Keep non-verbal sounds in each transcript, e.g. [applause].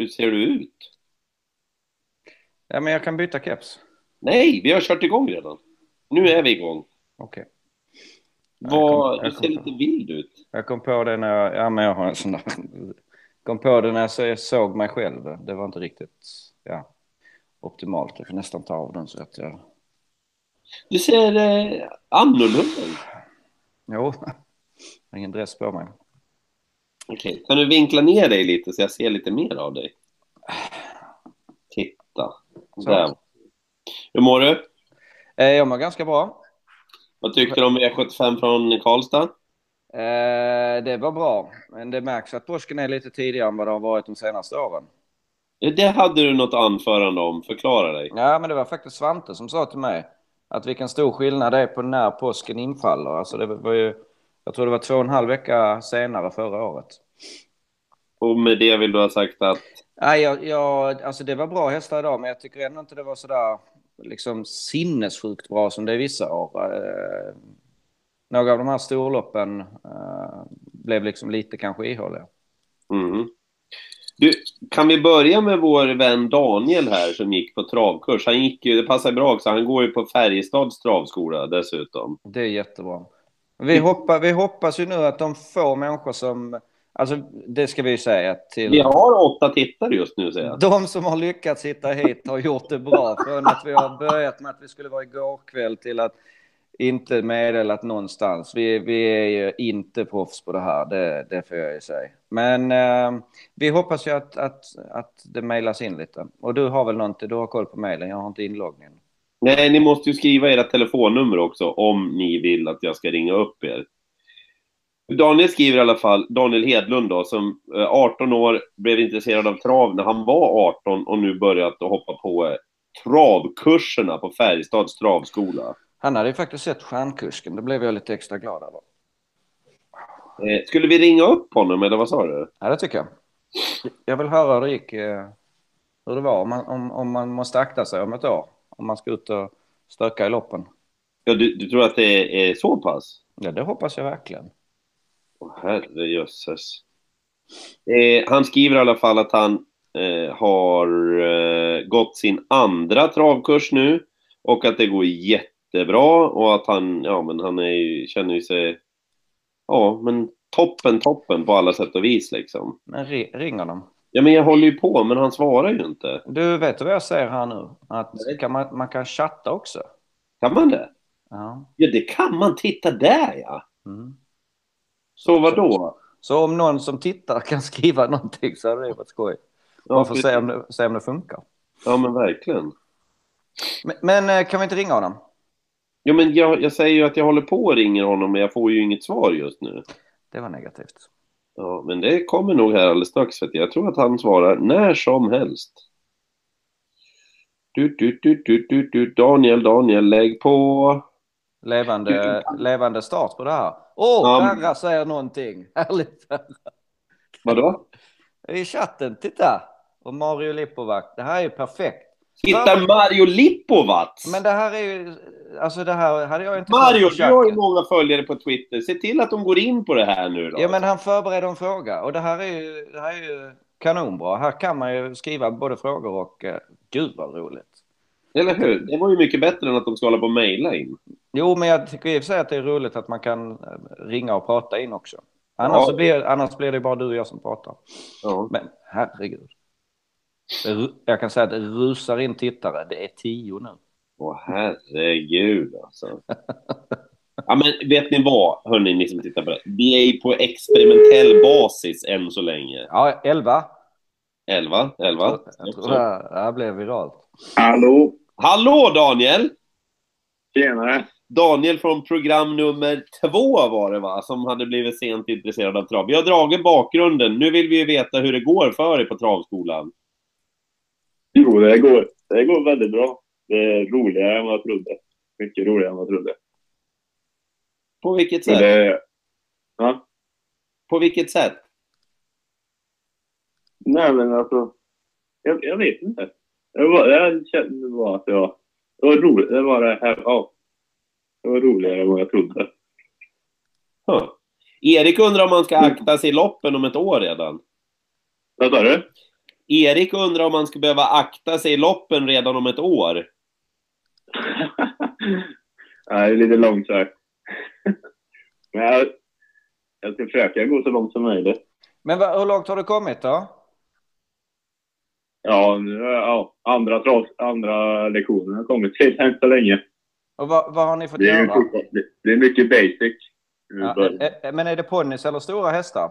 Hur ser du ut? Ja, men jag kan byta keps. Nej, vi har kört igång redan. Nu är vi igång. Okej. Vad, jag du ser lite vild ut. Jag kom på det när jag, ja men jag har en sån där, kom på det när jag så- såg mig själv. Det var inte riktigt, ja, optimalt. Jag får nästan ta av den så att jag, Du ser eh, annorlunda ut. jo, [laughs] jag har ingen dress på mig. Okej, kan du vinkla ner dig lite så jag ser lite mer av dig? Titta. Så. Där. Hur mår du? Eh, jag mår ganska bra. Vad tyckte du om V75 från Karlstad? Eh, det var bra, men det märks att påsken är lite tidigare än vad det har varit de senaste åren. Det hade du något anförande om. Förklara dig. Ja, men det var faktiskt Svante som sa till mig att vilken stor skillnad det är på när påsken infaller. Alltså det var ju, jag tror det var två och en halv vecka senare förra året. Och med det vill du ha sagt att... Nej, jag, jag, alltså det var bra hästar idag, men jag tycker ändå inte det var sådär liksom sinnessjukt bra som det är vissa år. Eh, några av de här storloppen eh, blev liksom lite kanske ihåliga. Mhm. Du, kan vi börja med vår vän Daniel här som gick på travkurs? Han gick ju, det passar bra också, han går ju på Färjestads travskola dessutom. Det är jättebra. Vi, hoppa, vi hoppas ju nu att de få människor som, alltså det ska vi ju säga till... Vi har åtta tittare just nu säger jag. De som har lyckats hitta hit har gjort det bra. Från att vi har börjat med att vi skulle vara igår kväll till att inte meddelat någonstans. Vi, vi är ju inte proffs på det här, det, det får jag ju säga. Men eh, vi hoppas ju att, att, att det mejlas in lite. Och du har väl någonting, du har koll på mejlen, jag har inte inloggningen. Nej, ni måste ju skriva era telefonnummer också om ni vill att jag ska ringa upp er. Daniel skriver i alla fall, Daniel Hedlund då, som eh, 18 år, blev intresserad av trav när han var 18 och nu börjat att hoppa på eh, travkurserna på Färjestads travskola. Han hade ju faktiskt sett stjärnkusken, det blev jag lite extra glad över. Eh, skulle vi ringa upp honom eller vad sa du? Ja, det tycker jag. Jag vill höra hur det gick, eh, hur det var, om man, om, om man måste akta sig om ett år. Om man ska ut och stöka i loppen. Ja, du, du tror att det är, är så pass? Ja, det hoppas jag verkligen. Åh, herrejösses. Eh, han skriver i alla fall att han eh, har eh, gått sin andra travkurs nu och att det går jättebra och att han, ja men han är känner ju sig, ja men toppen, toppen på alla sätt och vis liksom. Men ri, ring honom. Ja men jag håller ju på men han svarar ju inte. Du, vet du vad jag säger här nu? Att kan man, man kan chatta också. Kan man det? Ja. Ja det kan man, titta där ja! Mm. Så vad då? Så om någon som tittar kan [laughs] skriva någonting så hade det varit skoj. Man får se om, det, se om det funkar. Ja men verkligen. Men, men eh, kan vi inte ringa honom? Ja men jag, jag säger ju att jag håller på och ringer honom men jag får ju inget svar just nu. Det var negativt. Ja, men det kommer nog här alldeles strax. För att jag tror att han svarar när som helst. Du, du, du, du, du, du. Daniel, Daniel, lägg på. Levande, levande start på det här. Åh, oh, men- Perra säger någonting. [laughs] Härligt. Vadå? I chatten, titta. Och Mario Lipovac. Det här är ju perfekt. Hittar Mario Lipovac! Men det här är ju, alltså det här hade jag inte Mario, du har ju många följare på Twitter. Se till att de går in på det här nu då. Ja, men han förbereder en fråga och det här är ju, det här är ju kanonbra. Här kan man ju skriva både frågor och, eh, gud vad roligt. Eller hur? Det var ju mycket bättre än att de ska hålla på och mejla in. Jo, men jag tycker i och för sig att det är roligt att man kan eh, ringa och prata in också. Annars, Ja. blir, annars blir det bara du och jag som pratar. Ja. Men herregud. Jag kan säga att det rusar in tittare. Det är tio nu. Åh herregud alltså. [laughs] Ja men vet ni vad, hörni ni som tittar på det. Vi är ju på experimentell basis än så länge. Ja, elva. 11, 11. Jag tror det här, det här blev viralt. Hallå! Hallå Daniel! Tjenare! Daniel från program nummer två var det va, som hade blivit sent intresserad av trav. Vi har dragit bakgrunden. Nu vill vi ju veta hur det går för dig på travskolan. Jo, det går, det går väldigt bra. Det är roligare än vad jag trodde. Mycket roligare än vad jag trodde. På vilket sätt? det, ja. På vilket sätt? Nej, men alltså. Jag, jag vet inte. Det var, jag kände bara att jag... Det var roligt. Det var det här. Ja. Det var roligare än vad jag trodde. Huh. Erik undrar om man ska akta sig i loppen om ett år redan. Vad sa du? Erik undrar om man ska behöva akta sig i loppen redan om ett år. [laughs] Nej, det är lite långsökt. [laughs] Men jag, jag ska försöka gå så långt som möjligt. Men vad- hur långt har du kommit då? Ja, nu, ja andra, trav, andra lektionen har kommit till än så länge. Och vad, vad har ni fått Det är, göra? det, det är mycket basic. Ja, ä- ä- men är det ponnys eller stora hästar?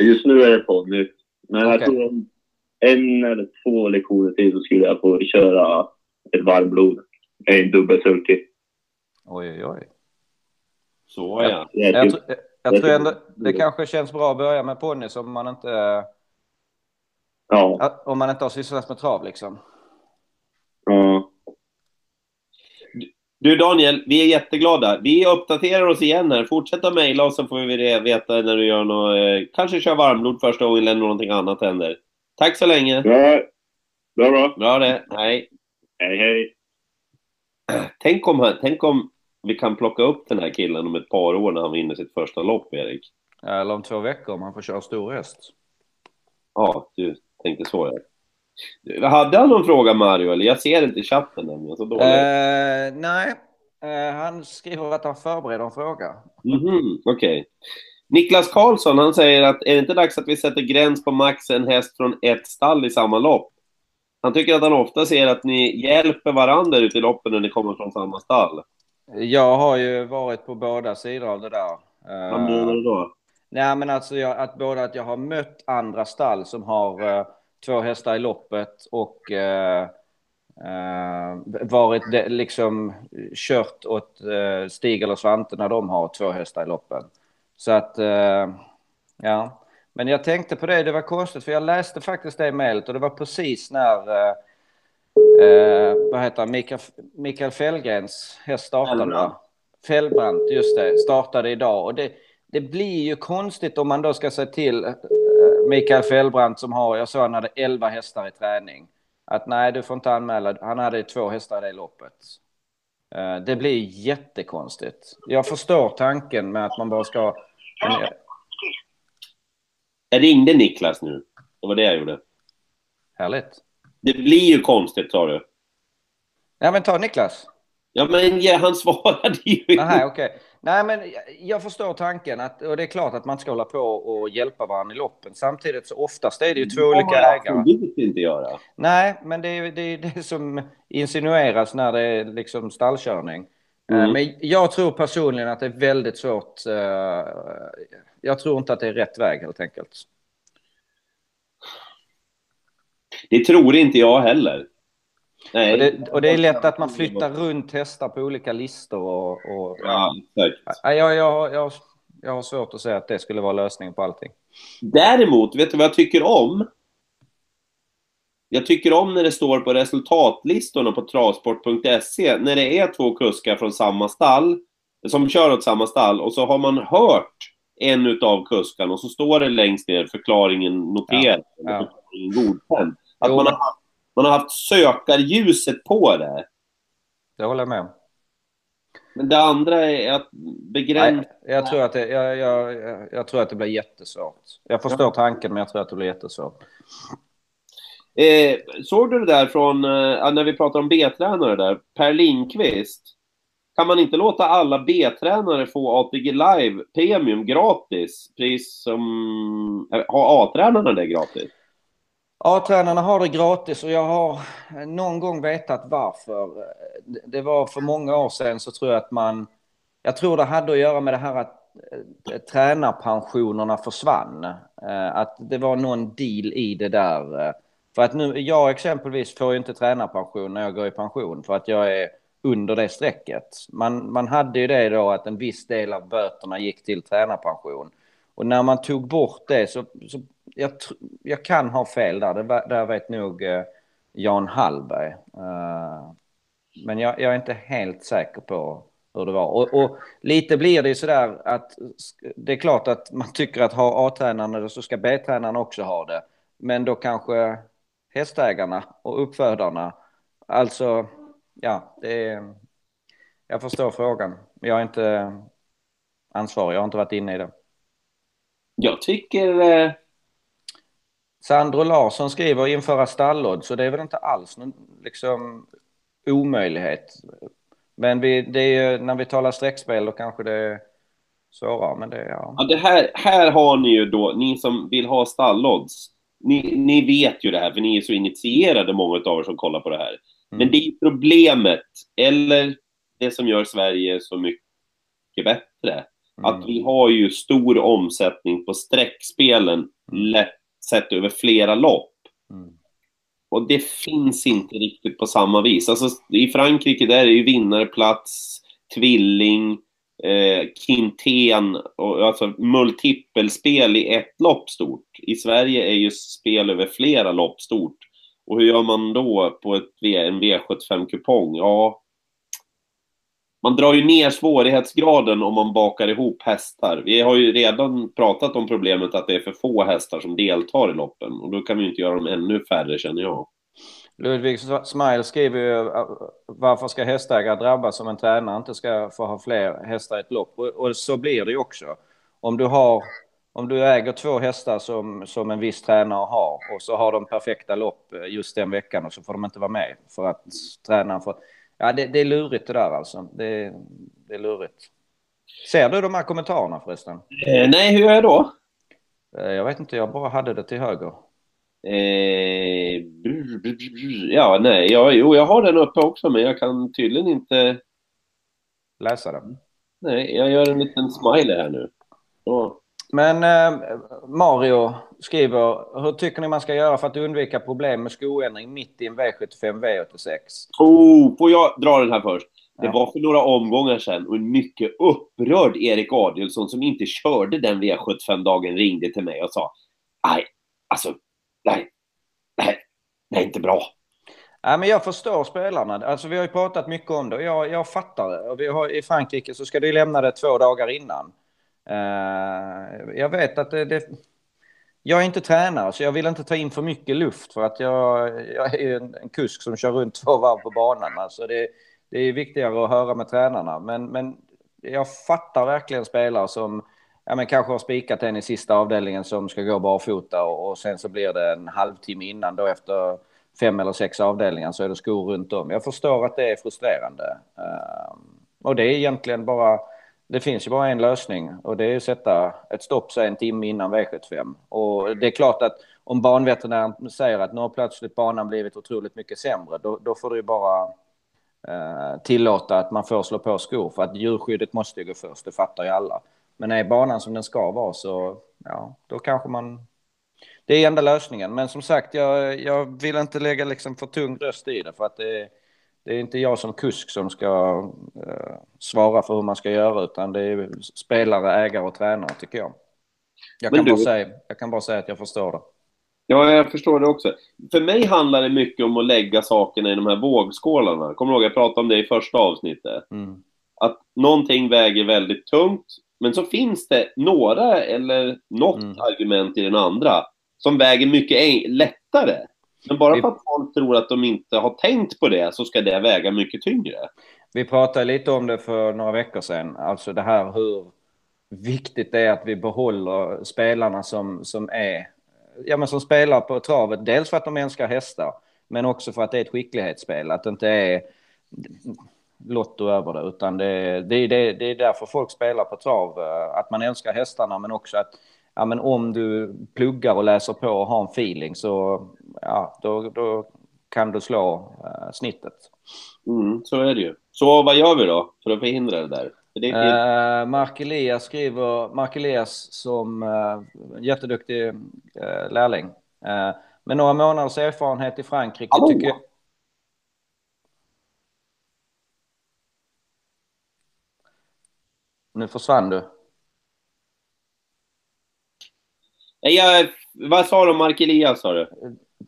Just nu är det ponny. Men jag Okej. tror om en eller två lektioner till så skulle jag få köra ett varmblod. En dubbelsulky. Oj, oj, oj. Så ja. Jag, typ- tr- jag, jag tror ändå det kanske känns bra att börja med ponnys om man inte, Ja. om man inte har sysselsatt med trav liksom. ja. Du Daniel, vi är jätteglada. Vi uppdaterar oss igen här. Fortsätt att mejla och så får vi det- veta när du gör något, eh, kanske kör varmblod första gången eller någonting annat händer. Tack så länge. Bra. Bra, bra. Bra det. Hej. Hej, hej. [clears throat] Tänk om, han- tänk om vi kan plocka upp den här killen om ett par år när han vinner sitt första lopp, Erik. Eller om två veckor om man får köra stor häst. Ja, du tänkte så ja. Hade han någon fråga Mario? Eller jag ser inte i chatten nämligen, så dåligt. Eh, nej, eh, han skriver att han förbereder en fråga. Mhm, okej. Niklas Karlsson, han säger att är det inte dags att vi sätter gräns på max en häst från ett stall i samma lopp? Han tycker att han ofta ser att ni hjälper varandra ut i loppen när ni kommer från samma stall. Jag har ju varit på båda sidor av det där. Eh, Vad menar du då? Nej, men alltså jag, att både att jag har mött andra stall som har eh, två hästar i loppet och eh, eh, varit de, liksom kört åt eh, Stig eller Svante när de har två hästar i loppen. Så att, eh, ja. Men jag tänkte på det, det var konstigt för jag läste faktiskt det mejlet och det var precis när eh, vad heter han, Mikael, Mikael Fällgrens häst startade. Fällbrant. just det, startade idag. Och det, det blir ju konstigt om man då ska säga till Mikael Fällbrant som har, jag sa han hade 11 hästar i träning. Att nej, du får inte anmäla, han hade två hästar i det loppet. Eh, Det blir jättekonstigt. Jag förstår tanken med att man bara ska... Jag ringde Niklas nu. Det var det jag gjorde. härligt. Det blir ju konstigt, sa du. Ja, men ta Niklas. Ja, men ja, han [laughs] svarade ju Nej, okej. Nej, men jag- förstår tanken att, och det är klart att man ska hålla på och hjälpa varandra i loppen. Samtidigt så oftast är det ju två olika ägare. absolut inte göra. Nej, men det är det, är det som insinueras när det är liksom stallkörning. Mm. Eh, Men jag tror personligen att det är väldigt svårt. eh, Jag tror inte att det är rätt väg helt enkelt. Det tror inte jag heller. Nej. Och det, och det är lätt att man flyttar runt hästar på olika listor och... och Ja, exakt. Ja, jag, jag, jag, jag har svårt att säga att det skulle vara lösningen på allting. Däremot, vet du vad jag tycker om? Jag tycker om när det står på resultatlistorna på travsport.se när det är två kuskar från samma stall som kör åt samma stall och så har man hört en utav kuskarna och så står det längst ner förklaringen noterad, Ja. förklaringen godkänd. Att Jo, man har, haft, man har haft sökarljuset på det. Det håller jag med om. Men det andra är att begränsa... Nej, jag, tror att det, jag, jag, jag, tror att det blir jättesvårt. Jag förstår tanken, men jag tror att det blir jättesvårt. Eh, såg du det där från, eh, när vi pratar om B-tränare där, Per Lindqvist? Kan man inte låta alla B-tränare få ATG Live Premium gratis? Pris som... eh, Har A-tränarna det gratis? Ja, tränarna har det gratis och jag har någon gång vetat varför. Det- var för många år sedan så tror jag att man... Jag tror det hade att göra med det här att eh, tränarpensionerna försvann. Eh, Att det var någon deal i det där. För att nu, jag exempelvis får ju inte tränarpension när jag går i pension för att jag är under det strecket. Man, man hade ju det då att en viss del av böterna gick till tränarpension. Och när man tog bort det så, så jag, jag kan ha fel där, det, där vet nog eh, Jan Hallberg. Eh, men jag, jag är inte helt säker på hur det var. Och, och lite blir det ju sådär att det är klart att man tycker att har A-tränaren det så ska B-tränaren också ha det. Men då kanske hästägarna och uppfödarna, alltså ja, det är, jag förstår frågan. Jag är inte ansvarig, jag har inte varit inne i det. Jag tycker... Eh, Sandro Larsson skriver införa stallod, så det är väl inte alls någon liksom, omöjlighet. Men vi, det är, när vi talar streckspel då kanske det är svårare. Men det, ja. Ja, det här, här har ni ju då, ni som vill ha stallodds, ni, ni vet ju det här för ni är så initierade många av er som kollar på det här. Mm. Men det är problemet, eller det som gör Sverige så mycket bättre, Mm. att vi har ju stor omsättning på streckspelen lätt sett över flera lopp. Mm. Och det finns inte riktigt på samma vis. Alltså, I Frankrike där är det ju vinnarplats, tvilling, eh, Quintén, och, alltså multipelspel i ett lopp stort. I Sverige är ju spel över flera lopp stort. Och hur gör man då på ett en V75-kupong? Ja, man drar ju ner svårighetsgraden om man bakar ihop hästar. Vi har ju redan pratat om problemet att det är för få hästar som deltar i loppen. Och då kan vi inte göra dem ännu färre, känner jag. Ludvig Smile skriver ju äh, varför ska hästägare drabbas om en tränare inte ska få ha fler hästar i ett lopp? Och, och så blir det ju också. Om du har om du äger två hästar som, som en viss tränare har och så har de perfekta lopp äh, just den veckan och så får de inte vara med för att tränaren får... Ja, det, det är lurigt det där alltså. Det, det är lurigt. Ser du de här kommentarerna förresten? Eh, nej, hur gör jag då? Eh, Jag vet inte, jag bara hade det till höger. Eh, brr, brr, brr, ja, nej, ja, jo, jag har den uppe också, men jag kan tydligen inte... Läsa den. Nej, jag gör en liten smiley här nu. Så. Men eh, Mario skriver, hur tycker ni man ska göra för att undvika problem med skoändring mitt i en V75 V86? Oh, får jag dra den här först? Det Ja. var för några omgångar sedan och en mycket upprörd Erik Adielsson som inte körde den V75-dagen ringde till mig och sa Nej, alltså, nej, nej, det är inte bra. Nej, men jag förstår spelarna. Alltså, vi har ju pratat mycket om det och jag, jag fattar det. Och vi har, I Frankrike så ska du lämna det två dagar innan. Eh, jag vet att det, det... Jag är inte tränare så jag vill inte ta in för mycket luft för att jag, jag är en, en kusk som kör runt [laughs] två varv på banan. Alltså det, det är viktigare att höra med tränarna. Men, men jag fattar verkligen spelare som ja, men kanske har spikat en i sista avdelningen som ska gå barfota och, och sen så blir det en halvtimme innan då efter fem eller sex avdelningar så är det skor runt om. Jag förstår att det är frustrerande. Ehm, och det är egentligen bara, det finns ju bara en lösning och det är att sätta ett stopp sig en timme innan V75. Och det är klart att om banveterinären säger att nu har plötsligt banan blivit otroligt mycket sämre, då, då får du ju bara eh, tillåta att man får slå på skor för att djurskyddet måste ju gå först, det fattar ju alla. Men är banan som den ska vara så, ja, då kanske man det är enda lösningen. Men som sagt, jag, jag vill inte lägga liksom för tung röst i det för att det, är- det är inte jag som kusk som ska eh, svara för hur man ska göra utan det är spelare, ägare och tränare tycker jag. Jag kan, bara du- säga, jag kan bara säga att jag förstår det. Ja, jag förstår det också. För mig handlar det mycket om att lägga sakerna i de här vågskålarna. Kommer du ihåg, jag pratade om det i första avsnittet. Mm. Att någonting väger väldigt tungt, men så finns det några eller något Mm. argument i den andra som väger mycket lättare. Men bara för att folk tror att de inte har tänkt på det så ska det väga mycket tyngre. Vi pratade lite om det för några veckor sedan, alltså det här hur viktigt det är att vi behåller spelarna som, som är, ja men som spelar på travet, dels för att de älskar hästar, men också för att det är ett skicklighetsspel, att det inte är lotto över det, utan det, det, är- det, det är därför folk spelar på trav, eh, att man älskar hästarna, men också att ja, men om du pluggar och läser på och har en feeling så ja, då, då kan du slå eh, snittet. Mm, så är det ju. Så vad gör vi då för att förhindra det där? För det är, Uh, Mark Elias skriver, Mark Elias som uh, jätteduktig uh, lärling. Uh, med några månaders erfarenhet i Frankrike Hallå? tycker jag... Nu försvann du. Nej, jag, vad sa du om Mark Elias, sa du?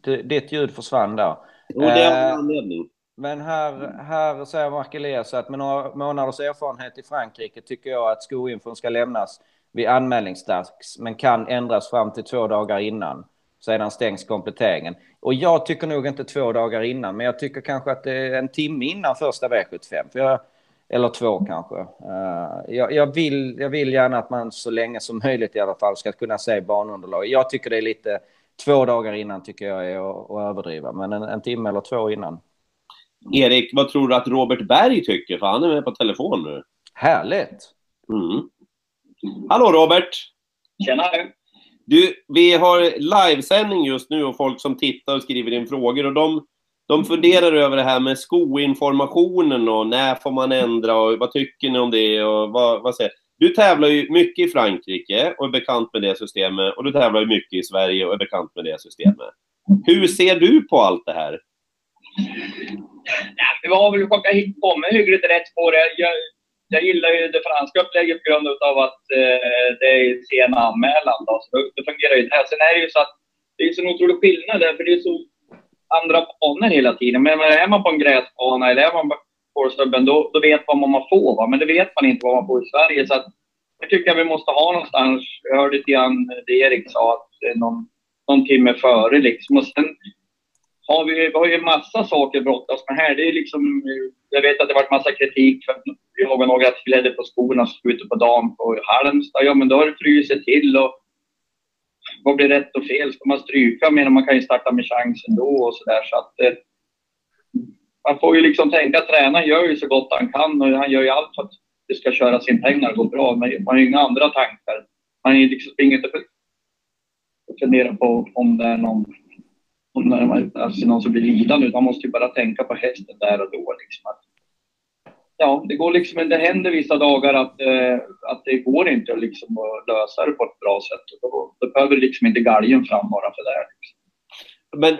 D- Ditt ljud försvann där. Jo, det är en Eh, anledning. Men här, här säger Mark Elias att med några månaders erfarenhet i Frankrike tycker jag att skoinfon ska lämnas vid anmälningsdags men kan ändras fram till två dagar innan. Sedan stängs kompletteringen. Och jag tycker nog inte två dagar innan, men jag tycker kanske att det är en timme innan första V75. För jag, eller två kanske. Eh, jag, jag, vill, jag vill gärna att man så länge som möjligt i alla fall ska kunna se banunderlag. Jag tycker det är lite två dagar innan tycker jag är att, att överdriva, men en, en timme eller två innan. Erik, vad tror du att Robert Berg tycker? För han är med på telefon nu. Härligt! Mm. Hallå Robert! Tjena! Du, vi har livesändning just nu och folk som tittar och skriver in frågor och de, de funderar över det här med skoinformationen och när får man ändra och vad tycker ni om det och vad, vad säger Du tävlar ju mycket i Frankrike och är bekant med det systemet och du tävlar ju mycket i Sverige och är bekant med det systemet. Hur ser du på allt det här? Ja, vi har väl kommit hyggligt rätt på det. Jag, jag gillar ju det franska upplägget på grund av att eh, det är sen anmälan. Då, så det fungerar ju där. Sen är det ju så att det är så en otrolig skillnad där, för det är så andra banor hela tiden. Men är man på en gräsbana eller är man på stubben, då, då vet man vad man får. Va? Men det vet man inte vad man får i Sverige. Så att, jag tycker att vi måste ha någonstans, jag hörde lite grann det Erik sa, att någon, någon timme före liksom. Och sen har vi, vi har ju massa saker att brottas med här. Det är liksom, jag vet att det varit massa kritik för att jag och några klädde på skorna ute på dagen på Halmstad. Ja, men då har det frusit till och vad blir rätt och fel? Ska man stryka? Men man kan ju starta med chansen då och så där. Så att, eh, man får ju liksom tänka att tränaren gör ju så gott han kan och han gör ju allt för att det ska köra sin pengar och gå bra. Men man har ju inga andra tankar. Man är liksom inte och fundera på om det är någon alltså någon som blir lidande, utan man måste ju bara tänka på hästen där och då. Liksom. Att, ja, det går liksom, det händer vissa dagar att, eh, att det går inte liksom att lösa det på ett bra sätt. Och då, då behöver liksom inte galgen fram bara för det. Liksom. Men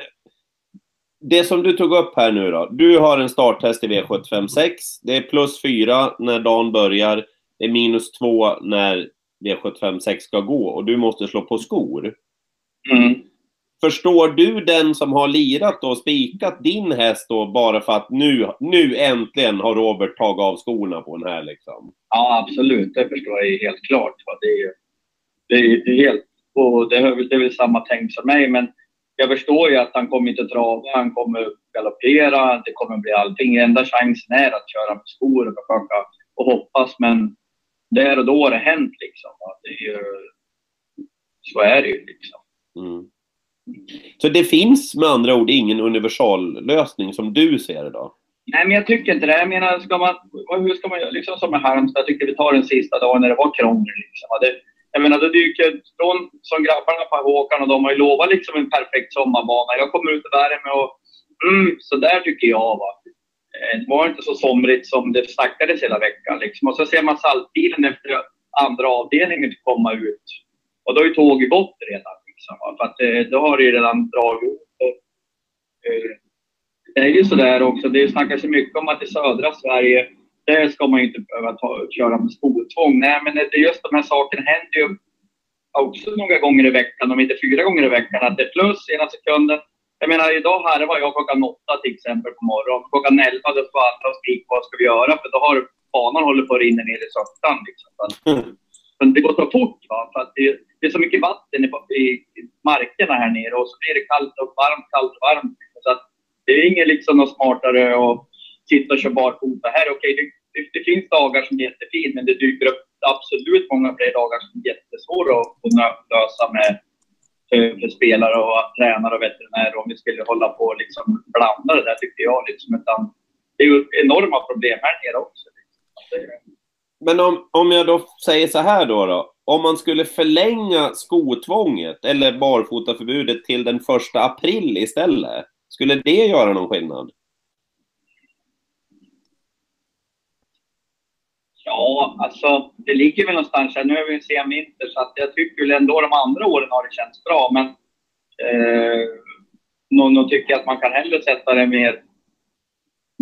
det som du tog upp här nu då. Du har en starthäst i V756. Det är plus fyra när dagen börjar. Det är minus två när V756 ska gå och du måste slå på skor. Mm. Förstår du den som har lirat och spikat din häst då bara för att nu, nu äntligen har Robert tagit av skorna på den här liksom? Ja, absolut. Det förstår jag helt klart. Det är, det är, det är helt... Och det, är, det är väl samma tänk som mig, men jag förstår ju att han kommer inte trava, han kommer galoppera, det kommer bli allting. Enda chansen är att köra med skor och försöka och hoppas, men där och då har det hänt liksom. Det är ju, så är det ju liksom. Mm. Så det finns med andra ord ingen universallösning som du ser det då? Nej, men jag tycker inte det. Jag menar, ska man, hur ska man göra? Liksom som med Halmstad, jag tycker vi tar den sista dagen när det var krångel. Liksom. Det, jag menar, då dyker från, som grabbarna på Håkan och de har ju lovat liksom en perfekt sommarbana. Jag kommer ut i värme och mm, så där tycker jag. Va. Eh, det var inte så somrigt som det snackades hela veckan. Liksom. Och så ser man saltbilen efter andra avdelningen komma ut. Och då har ju tåget gått redan. Liksom, För att eh, då har det ju redan dragit ihop. Eh, det är ju sådär också, det snackas ju mycket om att i södra Sverige, där ska man ju inte behöva ta, köra med skoltvång. Nej, men det, just de här sakerna händer ju också några gånger i veckan, om inte fyra gånger i veckan, att det är plus ena sekunden. Jag menar, idag harvar jag klockan åtta till exempel på morgonen. Klockan elva då får alla och skrika vad ska vi göra? För då har banan håller på att rinna ner i sottan. Liksom. [laughs] Men det går så fort, va? för att det, det är så mycket vatten i, i, markerna här nere och så blir det kallt och varmt, kallt och varmt. Så att det är inget liksom något smartare att sitta och köra barfota här. Okej, det, det, det, finns dagar som är jättefina, men det dyker upp absolut många fler dagar som är jättesvåra att kunna lösa med för, för spelare och tränare och veterinärer om vi skulle hålla på och liksom blanda det där tycker jag. Liksom. Utan det är ju enorma problem här nere också. Liksom. Men om, om jag då säger så här då, då. Om man skulle förlänga skotvånget eller barfotaförbudet till den första april istället. Skulle det göra någon skillnad? Ja, alltså det ligger väl någonstans här. Nu är vi en sen vinter så att jag tycker väl ändå de andra åren har det känts bra. Men eh, någon tycker att man kan hellre sätta det mer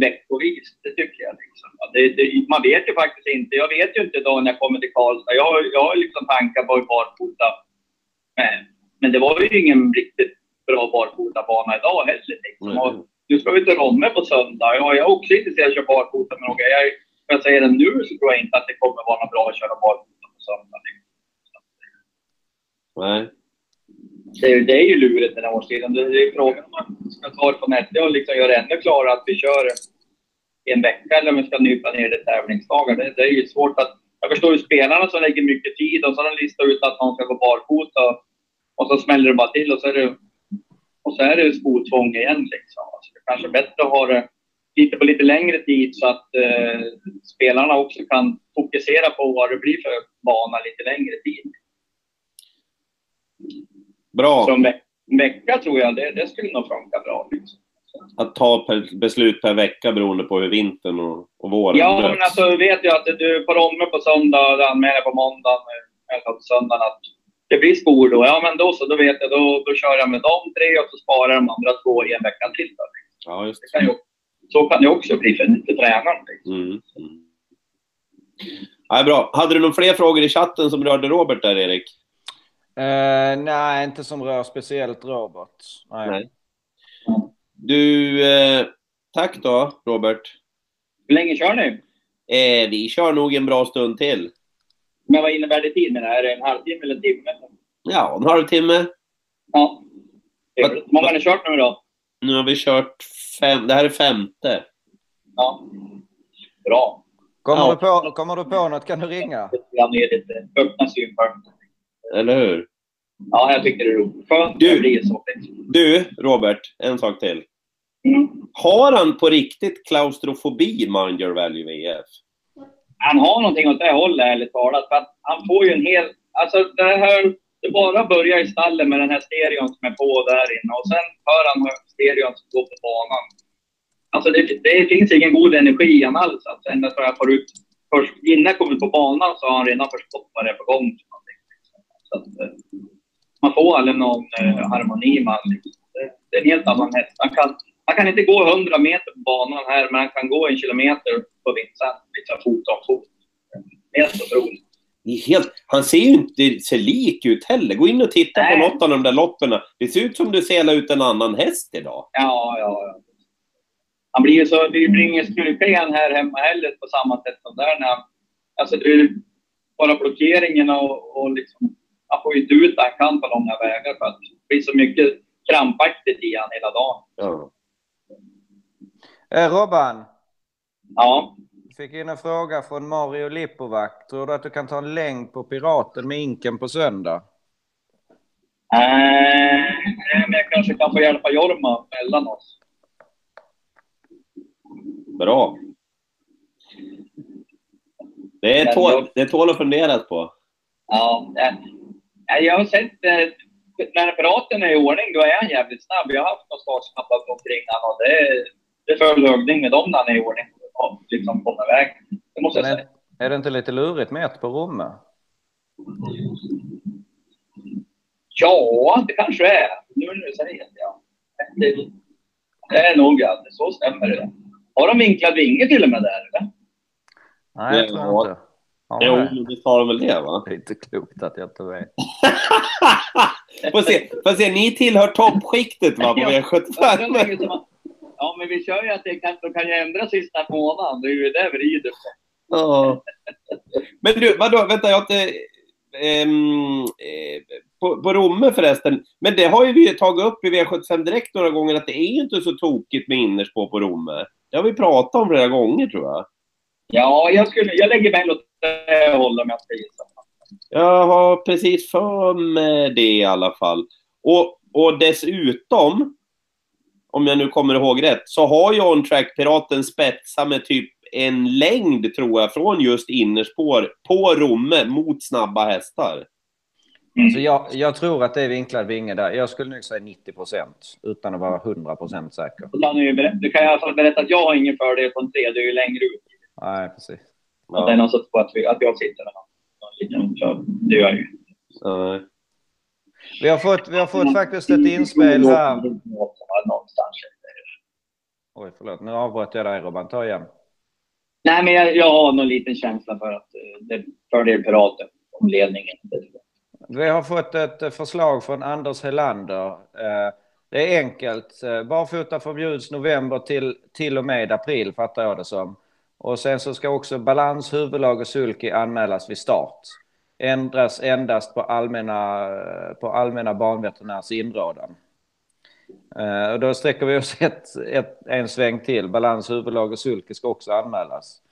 veckovis. Det tycker jag. Liksom. Det, det, man vet ju faktiskt inte. Jag vet ju inte idag när jag kommer till Karlstad. Jag, jag har liksom tankar på barfota. Men, men det var ju ingen riktigt bra barfotabana idag heller. Liksom. Mm. nu ska vi till Romme på söndag. Ja, jag är också intresserad av att köra barfota med några. Jag, jag säger det nu så tror jag inte att det kommer vara bra att köra barfota på söndag. Liksom. Nej. Det, det, är ju lurigt den här årstiden. Det, det är frågan om man ska ta det på nätet och liksom göra det ännu klarare att vi kör en vecka eller om vi ska nypa ner det tävlingsdagar. Det, det, är ju svårt att... Jag förstår ju spelarna som lägger mycket tid och så har de listat ut att man ska gå barfota och, och så smäller det bara till och så är det så är det skotvång igen. Liksom. Alltså, det är kanske är bättre att ha det lite på lite längre tid så att eh, spelarna också kan fokusera på vad det blir för bana lite längre tid. Bra. Så en veck- en vecka tror jag, det, det skulle nog funka bra. Liksom. Att ta per, beslut per vecka beroende på hur vintern och, och våren Ja, möts. men alltså vet jag att du på Romme på söndag, du anmäler på måndagen eller på söndagen att det blir skor då. Ja, men då så, då vet jag, då, då kör jag med de tre och så sparar de andra två i en vecka till. Då. Ja, just Det kan ju, så kan det också bli för, för tränaren. Liksom. Mm. Mm. Ja, bra. Hade du några fler frågor i chatten som rörde Robert där, Erik? Eh, nej, inte som rör speciellt Robert. Nej. Nej. Du, eh, tack då, Robert. Hur länge kör ni? Eh, vi kör nog en bra stund till. Men vad innebär det tid? Är det en halvtimme eller en timme? Ja, en halvtimme. Ja. Hur många har ni kört nu då? Nu har vi kört fem. Det här är femte. Ja. Bra. Kommer, Ja. du på, kommer du på något kan du ringa. Jag ner lite öppna synpunkter. Eller hur? Ja, jag tycker det är roligt. Skönt Du. Du, Robert, en sak till. Mm. Har han på riktigt klaustrofobi, Mind Your Value VF? han har någonting åt det hållet, ärligt talat. För att han får ju en hel... Alltså det här... Det bara börjar i stallet med den här stereon som är på där inne och sen hör han stereon som går på banan. Alltså det, det finns ingen god energi i han alls. Alltså, ända jag får ut... Först, innan jag kommer på banan så har han redan förstått vad det är på gång. Man får aldrig någon eh, harmoni med det, är en helt annan häst. Han kan, han kan inte gå 100 meter på banan här, men han kan gå en kilometer på Vincent, liksom fot om fot. Helt otroligt. Helt, han ser ju inte sig lik ut heller. Gå in och titta på Nej. något av de där loppen. Det ser ut som du selar ut en annan häst idag. Ja, ja, ja. Han blir ju så, det blir ingen han här hemma heller på samma sätt som där när han, alltså det är bara blockeringen och, och liksom, han får ju inte ut han kan på långa vägar för att det blir så mycket krampaktigt i han hela dagen. Ja. Eh, Robban, Ja. fick in en fråga från Mario Lipovac. Tror du att du kan ta en längd på Piraten med Inken på söndag? Eh, men jag kanske kan få hjälpa Jorma mellan oss. Bra. Det är, tål, det är tål att fundera på. Ja, eh, jag har sett eh, när piraten är i ordning, då är han jävligt snabb. Jag har haft några startsnabbare omkring honom och det, det är full högning med dem när han är i ordning. Och liksom kommer iväg. Det måste jag Men säga. är, det inte lite lurigt med ett på Romme? Ja, det kanske är. Nu när du säger det, ja. Det, det är nog det så stämmer det. Har de vinklad vinge till och med där eller? Nej, jag tror inte. Ja, Jo, visst har de väl det va? Det är inte klokt att jag inte vet. [laughs] Får se, får se, ni tillhör toppskiktet va på Ja. V75? Det är ju som att- Ja, men vi kör ju att det kan, de kan ju ändra sista månaden. Det är ju det vi rider på. Ja. Men du, vadå, vänta, jag har inte... ehm, eh, på, på Romme förresten, men det har ju vi tagit upp i V75 Direkt några gånger att det är ju inte så tokigt med innerspår på Romme. Det har vi pratat om flera gånger tror jag. Ja, jag, skulle, jag lägger mig åt det hållet om jag ska gissa. Jag har precis för mig det i alla fall. Och, och dessutom, om jag nu kommer ihåg rätt, så har ju On Track Piraten spetsar med typ en längd tror jag från just innerspår på Romme mot snabba hästar. Så jag, jag tror att det är vinklad vinge där. Jag skulle nog säga 90 procent utan att vara 100 procent säker. Så kan du, ju berätta, du kan i alla fall berätta att jag har ingen fördel på en tredje ju längre ut. Nej, precis. Att det är någon sorts på att, vi, att jag sitter med någon, någon liten, så det gör jag ju. Ja. Vi har fått, vi har fått faktiskt ett inspel här. Oj, förlåt. Nu avbröt jag dig Robban. Ta igen. Nej, men jag, jag har någon liten känsla för att eh, det fördel piraten om ledningen. Vi har fått ett eh, förslag från Anders Helander. Eh, Det är enkelt. Barfota förbjuds november till, till och med april, fattar jag det som. Och sen så ska också balans, huvudlag och sulky anmälas vid start. Ändras endast på allmänna, på allmänna banveterinärs inrådan. Eh, och då sträcker vi oss [laughs] ett, ett, en sväng till. Balans, huvudlag och sulky ska också anmälas.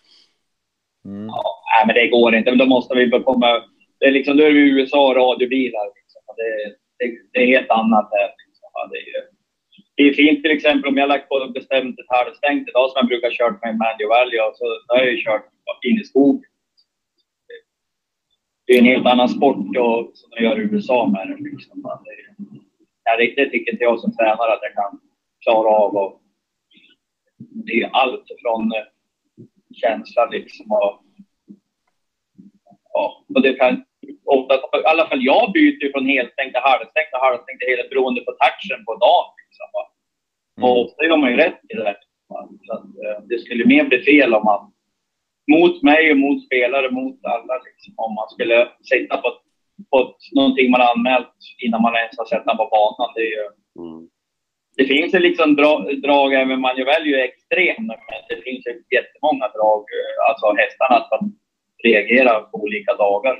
Mm. Ja, men det går inte. Men då måste vi bara komma... Det är liksom, då är vi i USA och radiobilar. Liksom. Det, det, det är helt annat här. Liksom. Det är ju, det är fint till exempel om jag lagt på bestämt ett halvstängt idag som jag brukar kört med Mandy Valley och så då har jag ju kört in i skogen. Det är en helt annan sport och, som de gör i USA med det. Liksom. Det, är riktigt, det tycker inte jag som tränare att jag kan klara av. Och, det är allt från eh, känsla liksom och, ja, och det kan ofta, i alla fall jag byter från helstängt till halvstängt och halvstängt till helt beroende på touchen på dagen. Liksom. Och Mm. ofta gör man ju rätt i det. här. Så att, eh, det skulle mer bli fel om man mot mig och mot spelare, mot alla, liksom, om man skulle sitta på, på någonting man anmält innan man ens har sett den på banan. Det, ju, Mm. det finns ju liksom dra, drag, även man väljer ju extrem, men det finns ju jättemånga drag, eh, alltså hästarna som reagerar på olika dagar.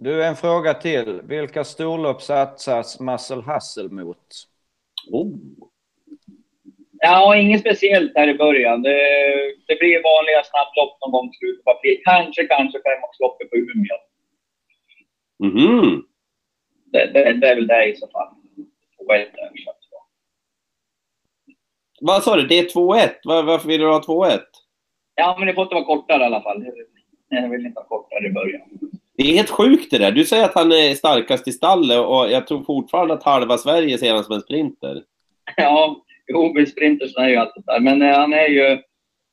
Du, en fråga till. Vilka storlopp satsas Muscle Hustle mot? Oh. Ja, inget speciellt här i början. Det, det blir vanliga snabblopp någon gång i slutet på april. Kanske, kanske femårsloppet på Umeå. Mhm. Det, det, det är väl det i så fall. Vad sa du? Det är 2-1. Var, varför vill du ha 2-1? ja, men det får inte vara kortare i alla fall. Jag vill inte ha kortare i början. Det är helt sjukt det där. Du säger att han är starkast i stallet och jag tror fortfarande att halva Sverige ser honom som en sprinter. [laughs] Ja, jo, men sprintersen är ju alltid där. Men eh, han är ju...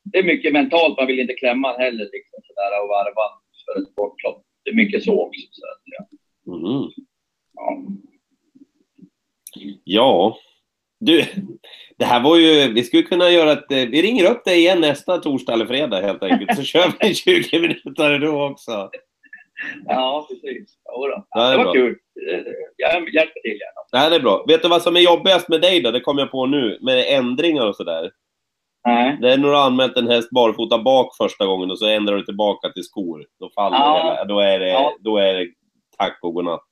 Det är mycket mentalt. Man vill inte klämma heller liksom sådär och varva för ett sportlopp. Det är mycket så också. Så att, ja. Mhm. Ja. Ja. Du, det här var ju... Vi skulle kunna göra ett... Vi ringer upp dig igen nästa torsdag eller fredag helt enkelt. Så kör vi 20 minuter då också. Ja, precis. Jodå. Ja, det är det var bra. kul. Jag hjälper till gärna. Det här är bra. Vet du vad som är jobbigast med dig då? Det kommer jag på nu. Med ändringar och sådär. Nej. Det är när du har anmält en häst barfota bak första gången och så ändrar du tillbaka till skor. Då faller Ja. det hela. Då är det, Ja. då är det tack och godnatt.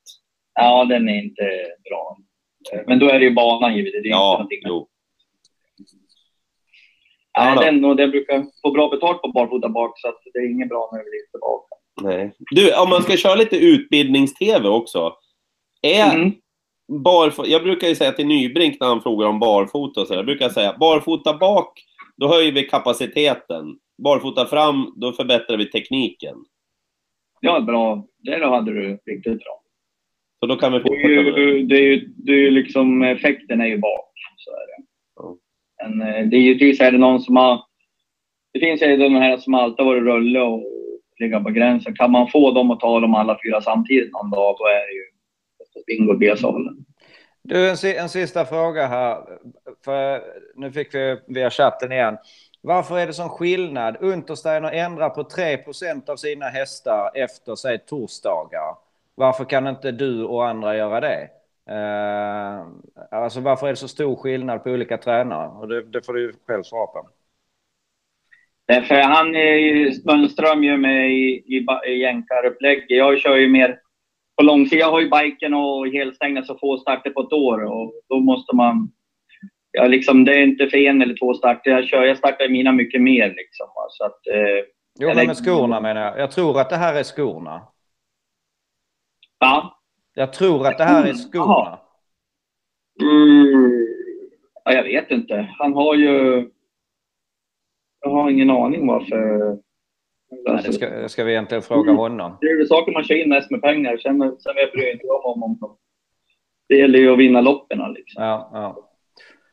Ja, den är inte bra. Men då är det ju banan givetvis. Det Ja, jo. Nej, den, och den brukar få bra betalt på barfota bak så det är inget bra när det blir tillbaka. Nej. Du, om man ska köra lite utbildnings-tv också. Är Mm. barfota, jag brukar ju säga till Nybrink när han frågar om barfota och så, jag brukar säga barfota bak, då höjer vi kapaciteten. Barfota fram, då förbättrar vi tekniken. Ja, bra. Det hade du riktigt bra. Så då kan vi Det är fortsätta det. ju, det är ju, det är ju liksom, effekten är ju bak. Så är det. Men eh, det är ju till är det någon som har... Det finns ju de här som alltid har varit rulle och ligga på gränsen. Kan man få dem att ta dem alla fyra samtidigt någon dag, då är det ju bingo B-salen. Du, en, en sista fråga här. För nu fick vi via chatten igen. Varför är det sån skillnad? Untersteiner ändrar på 3% av sina hästar efter, säg, torsdagar. Varför kan inte du och andra göra det? Eh, alltså varför är det så stor skillnad på olika tränare? Och det, det får du själv svara på. Därför han är ju, Strömström ju med i, i, i jänkarupplägg. Jag kör ju mer på långsidan. Jag har ju biken och helstängda så få starter på ett år och då måste man... Ja, liksom, det är inte för en eller två starter. Jag, kör, jag startar mina mycket mer liksom. Så att, eh, Jo, men med skorna menar jag. Jag tror att det här är skorna. ja. Jag tror att det här är skorna. Mm. Ja, jag vet inte. Han har ju... Jag har ingen aning varför... Nej, det ska, ska vi egentligen fråga honom. Det är väl saker man kör in mest med pengar. Sen, sen jag bryr jag inte om om dem. Det gäller ju att vinna loppen. Liksom. Ja, ja.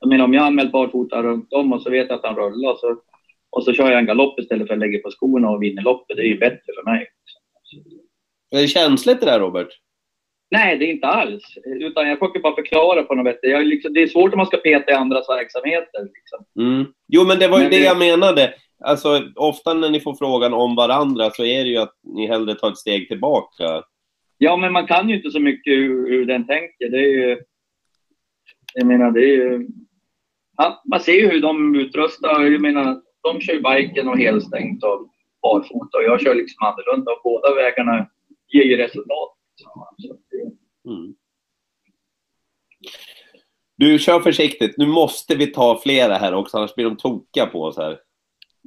Jag menar, om jag anmält barfota runt om och så vet jag att han rullar så, och så kör jag en galopp istället för att lägga på skorna och vinner loppet. Det är ju bättre för mig. Är det känsligt det där Robert? Nej, det är inte alls. Utan jag försöker bara förklara på något sätt. Jag, liksom, det är svårt om man ska peta i andras verksamheter. Liksom. Mm. Jo, men det var ju Men det det- jag menade. Alltså, ofta när ni får frågan om varandra så är det ju att ni hellre tar ett steg tillbaka. Ja, men man kan ju inte så mycket hur, hur den tänker. Det är ju... Jag menar, det är ju... Ja, man ser ju hur de utrustar. Jag menar, de kör ju biken och helstängt och barfota och jag kör liksom annorlunda och båda vägarna ger ju resultat. Mm. Du, kör försiktigt. Nu måste vi ta flera här också, annars blir de tokiga på oss här.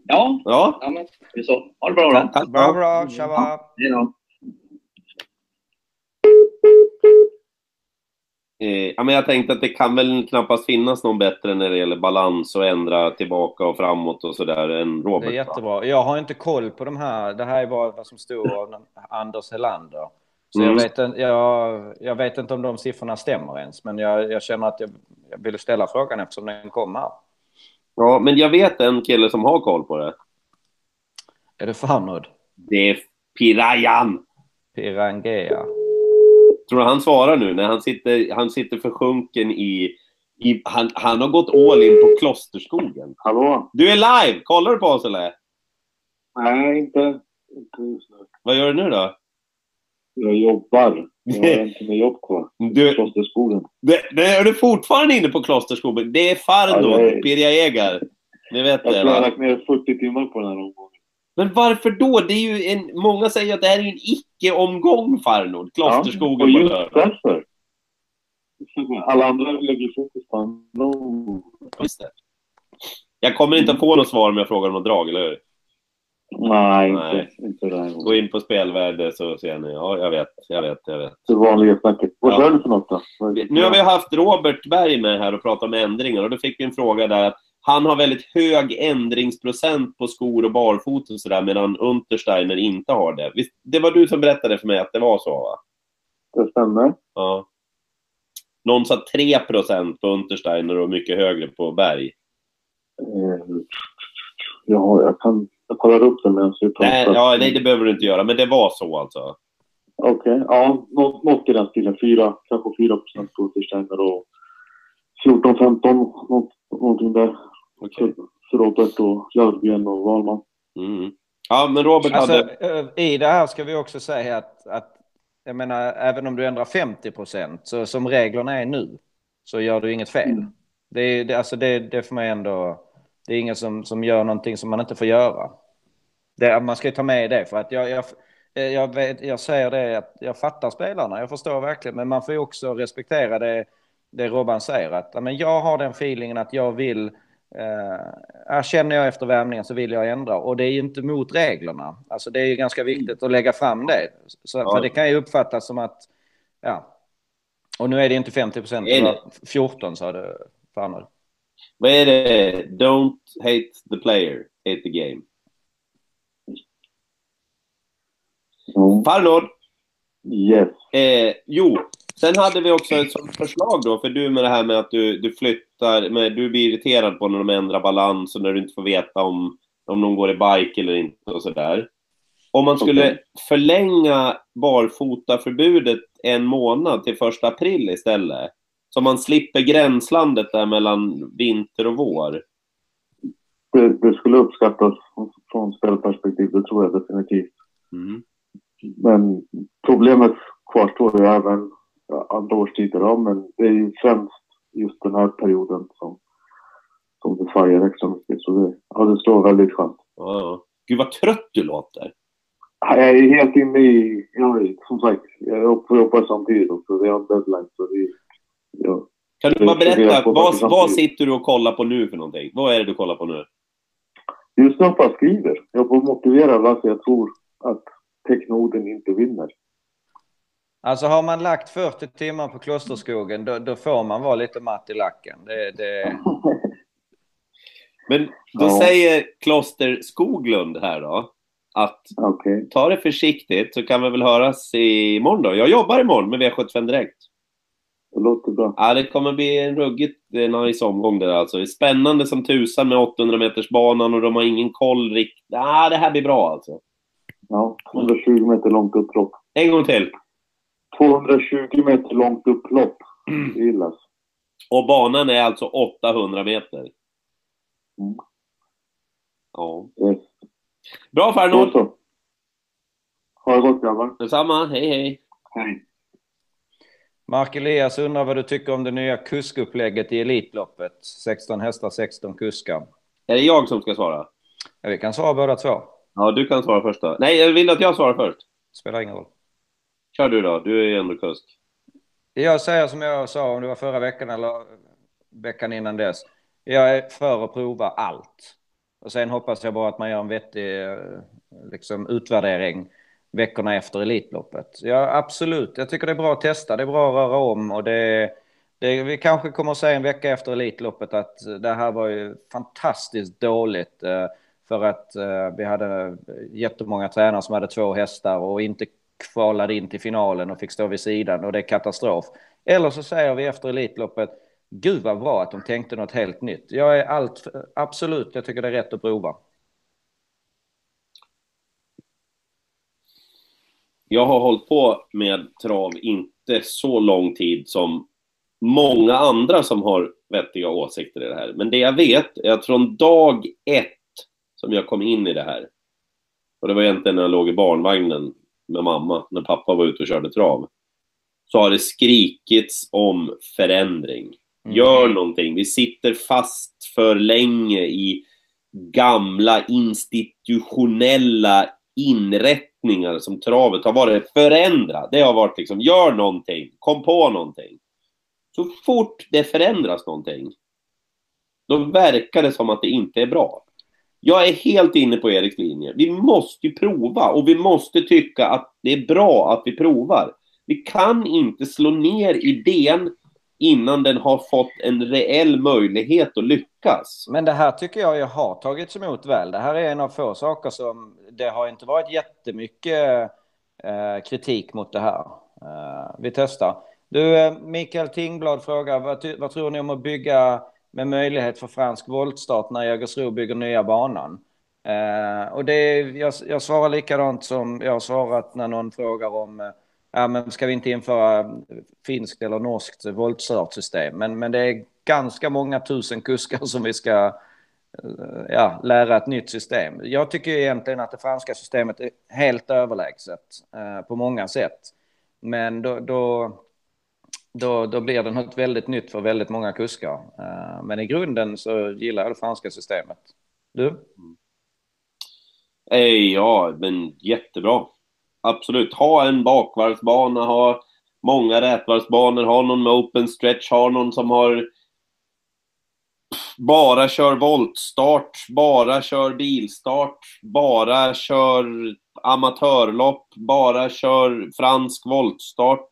Ja, Ja, ja men det är så. Ha det bra då. tack. Bra, bra. Tjaba. Hej då. Eh, ja, men jag tänkte att det kan väl knappast finnas någon bättre när det gäller balans och ändra tillbaka och framåt och sådär än Robert. Det är jättebra. Jag har inte koll på de här. Det här är bara vad som stod av Anders Helander. Så Mm. jag, vet, inte- jag, jag vet inte om de siffrorna stämmer ens. Men jag, jag känner att jag, jag ville ställa frågan eftersom den kom här. Ja, men jag vet en kille som har koll på det. Är det Farnod? Det är Pirayan. Pirangea? Tror du han svarar nu när han sitter, han sitter försjunken i... i han, han har gått all in på Klosterskogen. Hallå? Du är live! Kollar du på oss eller? Nej, inte, inte just nu. Vad gör du nu då? Jag jobbar. Jag har inte med jobb kvar. Du, Klosterskogen. det, det, är du fortfarande inne på Klosterskogen? Det är Farnod, Ja, är- Pirja Egar. Ni vet Jag det jag har lagt ner 40 timmar på den här omgången. Men varför då? Det är ju en, många säger att det här är en icke-omgång Farnod. Klosterskogen och på just lördag. därför. Alla andra lägger fokus på andra omgången. Just det. Jag kommer inte att få något svar om jag frågar om något drag, eller hur? Nej, Nej. inte, inte det här Gå gången. in på spelvärde så ser ni. Ja, jag vet, jag vet, jag vet. Det vanliga snacket. Vad Ja. kör du för något då? Nu har vi haft Robert Berg med här och pratat om ändringar och då fick vi en fråga där att han har väldigt hög ändringsprocent på skor och barfota och sådär medan Untersteiner inte har det. Visst, det var du som berättade för mig att det var så va? Det stämmer. Ja. Någon sa 3 på Untersteiner och mycket högre på Berg. Eh, Ja, jag kan... Jag kollar upp det medan vi pratar. Nej, ja, nej, det behöver du inte göra, men det var så alltså. Okej, ja. Något, något i den stilen. Fyra, kanske 4 procent på Untersteiner och 14-15, något, någonting där. Okej. För, Robert och Jörgen och Wahlman. Mm. Ja, men Robert Alltså, hade... I det här ska vi också säga att, att jag menar, även om du ändrar 50 procent, så som reglerna är nu, så gör du inget fel. Mm. Det, är- det, alltså det, det för mig ändå, det är ingen som, som gör någonting som man inte får göra. Det, man ska ju ta med det, för att jag, jag, jag, vet, jag säger det att jag fattar spelarna, jag förstår verkligen, men man får ju också respektera det, det Robban säger, att men jag har den feelingen att jag vill Eh, känner jag efter värmningen så vill jag ändra och det är ju inte mot reglerna. Alltså det är ju ganska viktigt att lägga fram det. Så, Ja. För det kan ju uppfattas som att, ja. Och nu är det inte 50 procent, Nej, det nej. var 14 sa du. Fan. Vad är det? Don't hate the player, hate the game. Farnord, Yes. Eh, jo, sen hade vi också ett sånt förslag då, för du med det här med att du, du flyttar, med, du blir irriterad på när de ändrar balans och när du inte får veta om, om de går i bike eller inte och sådär. Om man skulle Okej. förlänga barfotaförbudet en månad till första april istället, så man slipper gränslandet där mellan vinter och vår. Det, det skulle uppskattas från spelperspektiv, det tror jag definitivt. Mm. Men problemet kvarstår ju även andra årstider, ja, men det är ju främst just den här perioden som, som det svajar extra mycket. Så det, ja, det slår väldigt skönt. Ja, ja. Gud vad trött du låter. Ja, Jag är helt inne i, ja, som sagt, jag får jobba samtidigt också. Vi har en deadline. Så vi, ja. Kan du bara berätta, vad, vad sitter du och kollar på nu för någonting? Vad är det du kollar på nu? Just nu bara skriver. Jag får motivera varför jag tror att Technoden inte vinner. Alltså har man lagt 40 timmar på Klosterskogen då, då får man vara lite matt i lacken. Det, det, [laughs] Men då Ja. säger Kloster Skoglund här då att Okej. ta det försiktigt så kan vi väl höras imorgon då. Jag jobbar imorgon med V75 Direkt. Det låter bra. Ja, det kommer bli en ruggigt eh, nice omgång där alltså. Det är spännande som tusan med 800 meters banan och de har ingen koll riktigt. Ja, det här blir bra alltså. Ja, 220 meter långt upplopp. En gång till. 220 meter långt upplopp. Det gillas. Och banan är alltså 800 meter. Mm. Ja. Yes. Bra så. Ha det gott grabbar. Detsamma, hej hej! Hej. Mark Elias undrar vad du tycker om det nya kuskupplägget i Elitloppet. 16 hästar, 16 kuskar. Är det jag som ska svara? Ja, vi kan svara båda två. Ja, du kan svara först då. Nej, jag vill att jag svarar först. Spelar ingen roll. Kör du då, du är ändå kusk. Jag säger som jag sa om det var förra veckan eller veckan innan dess. Jag är för att prova allt. Och sen hoppas jag bara att man gör en vettig eh, liksom, utvärdering veckorna efter Elitloppet. Ja, absolut. Jag tycker det är bra att testa. Det är bra att röra om och det, Det, vi kanske kommer att säga en vecka efter Elitloppet att det här var ju fantastiskt dåligt. För att eh, vi hade jättemånga tränare som hade två hästar och inte kvalade in till finalen och fick stå vid sidan och det är katastrof. Eller så säger vi efter Elitloppet, gud vad bra att de tänkte något helt nytt. Jag är allt, absolut, jag tycker det är rätt att prova. Jag har hållit på med trav inte så lång tid som många andra som har vettiga åsikter i det här. Men det jag vet är att från dag ett som jag kom in i det här, och det var egentligen när jag låg i barnvagnen med mamma, när pappa var ute och körde trav, så har det skrikits om förändring. Mm. Gör någonting. Vi sitter fast för länge i gamla institutionella inrättningar som travet har varit. Förändra. Det har varit liksom, gör någonting. Kom på någonting. Så fort det förändras någonting, då verkar det som att det inte är bra. Jag är helt inne på Eriks linje. Vi måste ju prova och vi måste tycka att det är bra att vi provar. Vi kan inte slå ner idén innan den har fått en reell möjlighet att lyckas. Men det här tycker jag ju har tagits emot väl. Det här är en av få saker som det har inte varit jättemycket eh, kritik mot det här. Eh, vi testar. Du, eh, Mikael Tingblad frågar, vad, vad, tror ni om att bygga med möjlighet för fransk voltstart när Jägersro bygger nya banan? Eh, och det, jag, jag svarar likadant som jag har svarat när någon frågar om eh, ja, men ska vi inte införa finskt eller norskt voltstartsystem? Men, men det är ganska många tusen kuskar som vi ska eh, ja, lära ett nytt system. Jag tycker egentligen att det franska systemet är helt överlägset eh, på många sätt. Men då, då, då, då blir det något väldigt nytt för väldigt många kuskar. Eh, men i grunden så gillar jag det franska systemet. Du? Eh, ja, men jättebra absolut. Ha en bakvarvsbana, ha många rätvarvsbanor, ha någon med open stretch, ha någon som har bara kör voltstart, bara kör bilstart, bara kör amatörlopp, bara kör fransk voltstart.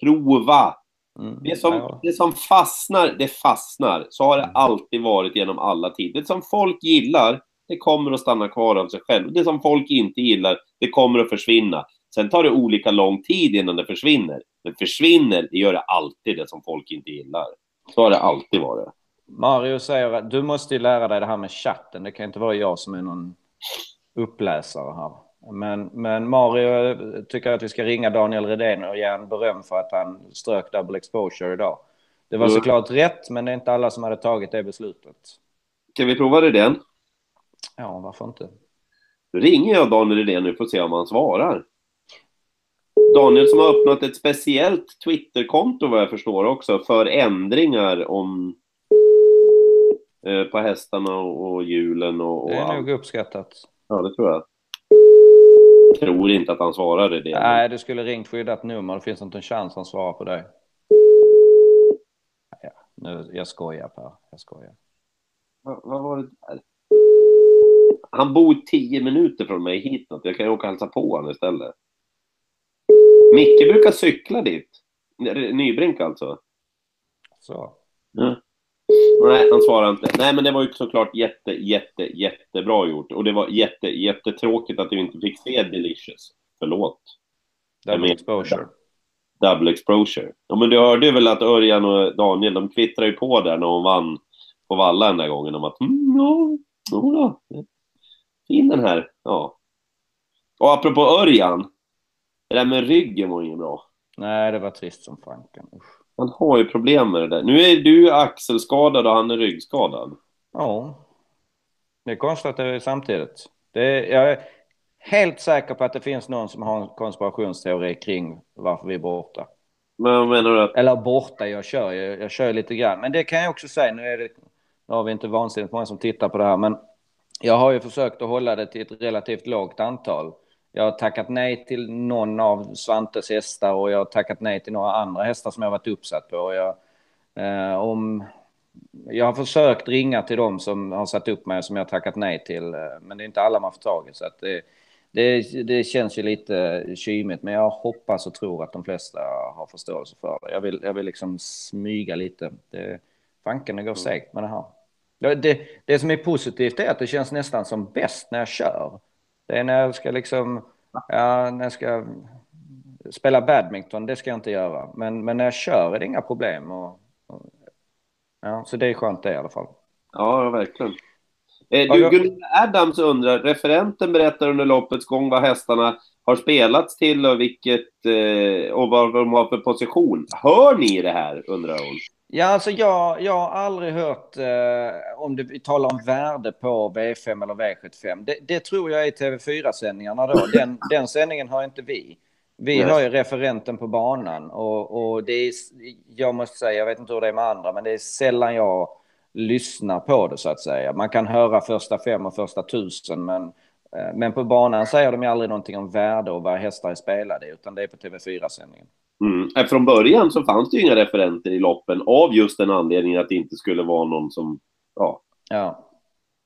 Prova! Mm, det, som, ja. det som fastnar, det fastnar. Så har det mm. alltid varit genom alla tider. Det som folk gillar, det kommer att stanna kvar av sig själv. Det som folk inte gillar, det kommer att försvinna. Sen tar det olika lång tid innan det försvinner. Men försvinner, det gör det alltid det som folk inte gillar. Så har det alltid varit. Mario säger att du måste lära dig det här med chatten. Det kan inte vara jag som är någon uppläsare här. Men, men Mario tycker att vi ska ringa Daniel Redén och ge en beröm för att han strök double exposure idag. Det var mm. såklart rätt, men det är inte alla som hade tagit det beslutet. Kan vi prova Redén? Ja, varför inte? Då ringer jag Daniel Redén nu för att se om han svarar. Daniel som har öppnat ett speciellt Twitterkonto vad jag förstår också för ändringar om eh, på hästarna och, och hjulen och, och Det är allt. nog uppskattat. Ja, det tror jag. Tror inte att han svarade det. Nej, du skulle ringt skyddat nummer. Det finns inte en chans han svarar på dig. Ja, nu, jag skojar Per. Jag skojar. Vad var det där? Han bor tio minuter från mig hitåt. Jag kan ju åka och hälsa på honom istället. Micke brukar cykla dit. Nybrink alltså. Så. Ja. Nej, han svarar inte. Nej, men det var ju såklart jätte, jätte, jättebra gjort. Och det var jätte, jättetråkigt att du inte fick se Delicious. Förlåt. Double exposure. Double exposure. Ja, men du hörde väl att Örjan och Daniel, de kvittrade ju på där när hon vann på Valla den där gången om att mm, ja, ja, fin den här. Ja. Och apropå Örjan, det där med ryggen var inget bra. Nej, det var trist som fanken. Han har ju problem med det där. Nu är du axelskadad och han är ryggskadad. Ja. Det konstaterar vi samtidigt. Det är, jag är helt säker på att det finns någon som har en konspirationsteori kring varför vi är borta. Men vad menar du? Att... Eller borta, jag kör, jag, jag kör lite grann. Men det kan jag också säga, nu, är det, nu har vi inte vansinnigt många som tittar på det här, men jag har ju försökt att hålla det till ett relativt lågt antal. Jag har tackat nej till någon av Svantes hästar och jag har tackat nej till några andra hästar som jag varit uppsatt på. Jag, eh, om, jag har försökt ringa till dem som har satt upp mig som jag har tackat nej till, eh, men det är inte alla man får tag i. Så att det, det, det känns ju lite kymigt, men jag hoppas och tror att de flesta har förståelse för det. Jag vill, jag vill liksom smyga lite. Det, fanken, det går mm. segt med det här. Det, det som är positivt är att det känns nästan som bäst när jag kör. Det är när jag ska liksom, ja, när jag ska spela badminton, det ska jag inte göra. Men, men när jag kör är det inga problem. Och, och ja, så det är skönt det i alla fall. Ja, verkligen. Eh, du, Gunilla Adams undrar, referenten berättar under loppets gång vad hästarna har spelats till och vilket eh, och vad de har för position. Hör ni det här, undrar hon? Ja, alltså jag, jag har aldrig hört eh, om vi talar om värde på V5 eller V75. Det, det tror jag är TV4-sändningarna då. [laughs] Den, den sändningen har inte vi. Vi har ju referenten på banan och, och det är, jag måste säga, jag vet inte hur det är med andra, men det är sällan jag lyssnar på det så att säga. Man kan höra första fem och första tusen, men, eh, men på banan säger de ju aldrig någonting om värde och vad hästar är spelade, utan det är på TV4-sändningen. Mm. Från början så fanns det ju inga referenter i loppen av just den anledningen att det inte skulle vara någon som ja, ja.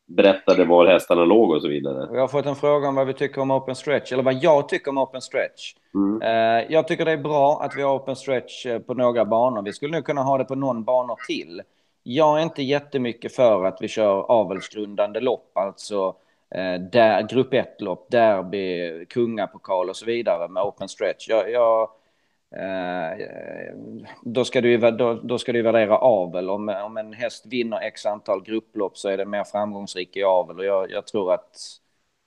berättade var hästarna låg och så vidare. Jag har fått en fråga om vad vi tycker om open stretch, eller vad jag tycker om open stretch. Mm. Eh, jag tycker det är bra att vi har open stretch eh, på några banor. Vi skulle nu kunna ha det på någon banor till. Jag är inte jättemycket för att vi kör avelsgrundande lopp, alltså eh, där, grupp 1-lopp, derby, kungapokal och så vidare med open stretch. Jag, jag Eh, då, ska du, då, då ska du värdera avel. Om, om en häst vinner x antal grupplopp så är det mer framgångsrik i avel. Och jag, jag tror att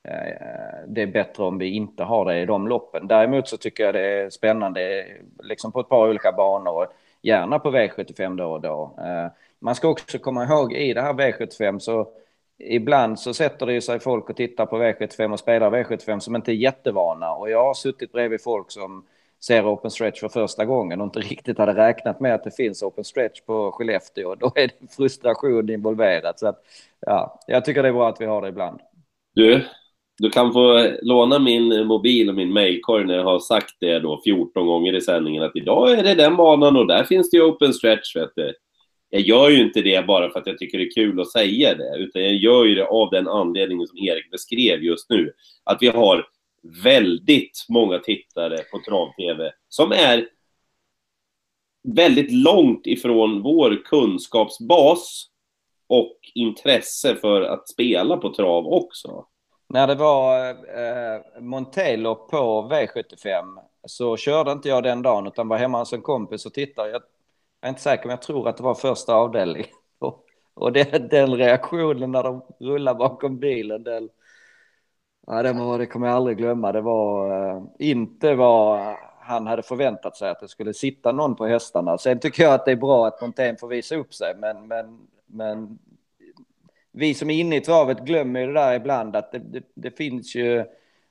eh, det är bättre om vi inte har det i de loppen. Däremot så tycker jag det är spännande liksom på ett par olika banor. Gärna på V75 då och då. Eh, man ska också komma ihåg i det här V75 så ibland så sätter det sig folk och tittar på V75 och spelar V75 som inte är jättevana. Och jag har suttit bredvid folk som ser open stretch för första gången och inte riktigt hade räknat med att det finns open stretch på Skellefteå. Då är det frustration involverat. Så att, ja, jag tycker det är bra att vi har det ibland. Du, du kan få låna min mobil och min mailkorg när jag har sagt det då 14 gånger i sändningen att idag är det den banan och där finns det ju open stretch. Vet du jag gör ju inte det bara för att jag tycker det är kul att säga det, utan jag gör ju det av den anledningen som Erik beskrev just nu. Att vi har väldigt många tittare på trav-tv som är väldigt långt ifrån vår kunskapsbas och intresse för att spela på trav också. När det var eh, Montello på V75 så körde inte jag den dagen utan var hemma hos en kompis och tittade. Jag jag är inte säker, men jag tror att det var första avdelningen. [laughs] Och, det, den reaktionen när de rullar bakom bilen, den, ja, det, var, det kommer jag aldrig glömma. Det var eh, inte vad han hade förväntat sig att det skulle sitta någon på hästarna. Sen tycker jag att det är bra att Montaigne får visa upp sig, men, men, men vi som är inne i travet glömmer ju det där ibland att det, det, det finns ju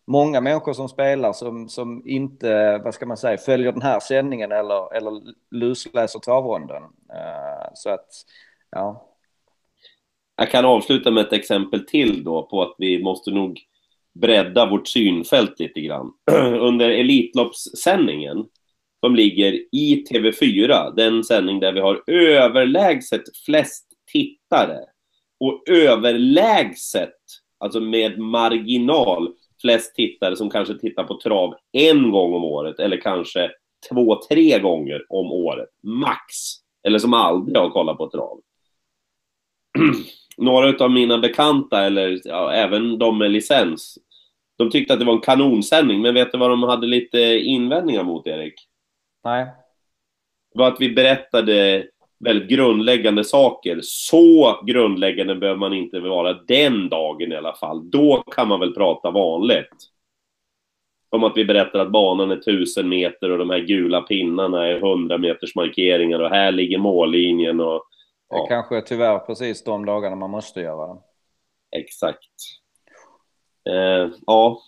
många människor som spelar som, som inte, vad ska man säga, följer den här sändningen eller, eller lusläser travronden. Uh, så att, ja. Jag kan avsluta med ett exempel till då på att vi måste nog bredda vårt synfält lite grann. [clears throat] Under Elitloppssändningen, som ligger i TV4, den sändning där vi har överlägset flest tittare och överlägset, alltså med marginal, flest tittare som kanske tittar på trav en gång om året eller kanske två, tre gånger om året, max. Eller som aldrig har kollat på trav. [clears throat] Några av mina bekanta, eller ja, även de med licens, de tyckte att det var en kanonsändning, men vet du vad de hade lite invändningar mot, Erik? Nej. Det var att vi berättade väldigt grundläggande saker. Så grundläggande behöver man inte vara den dagen i alla fall. Då kan man väl prata vanligt. Som att vi berättar att banan är 1000 meter och de här gula pinnarna är 100 meters markeringar och här ligger mållinjen och... Ja. Det kanske är tyvärr precis de dagarna man måste göra det. Exakt. Eh, ja.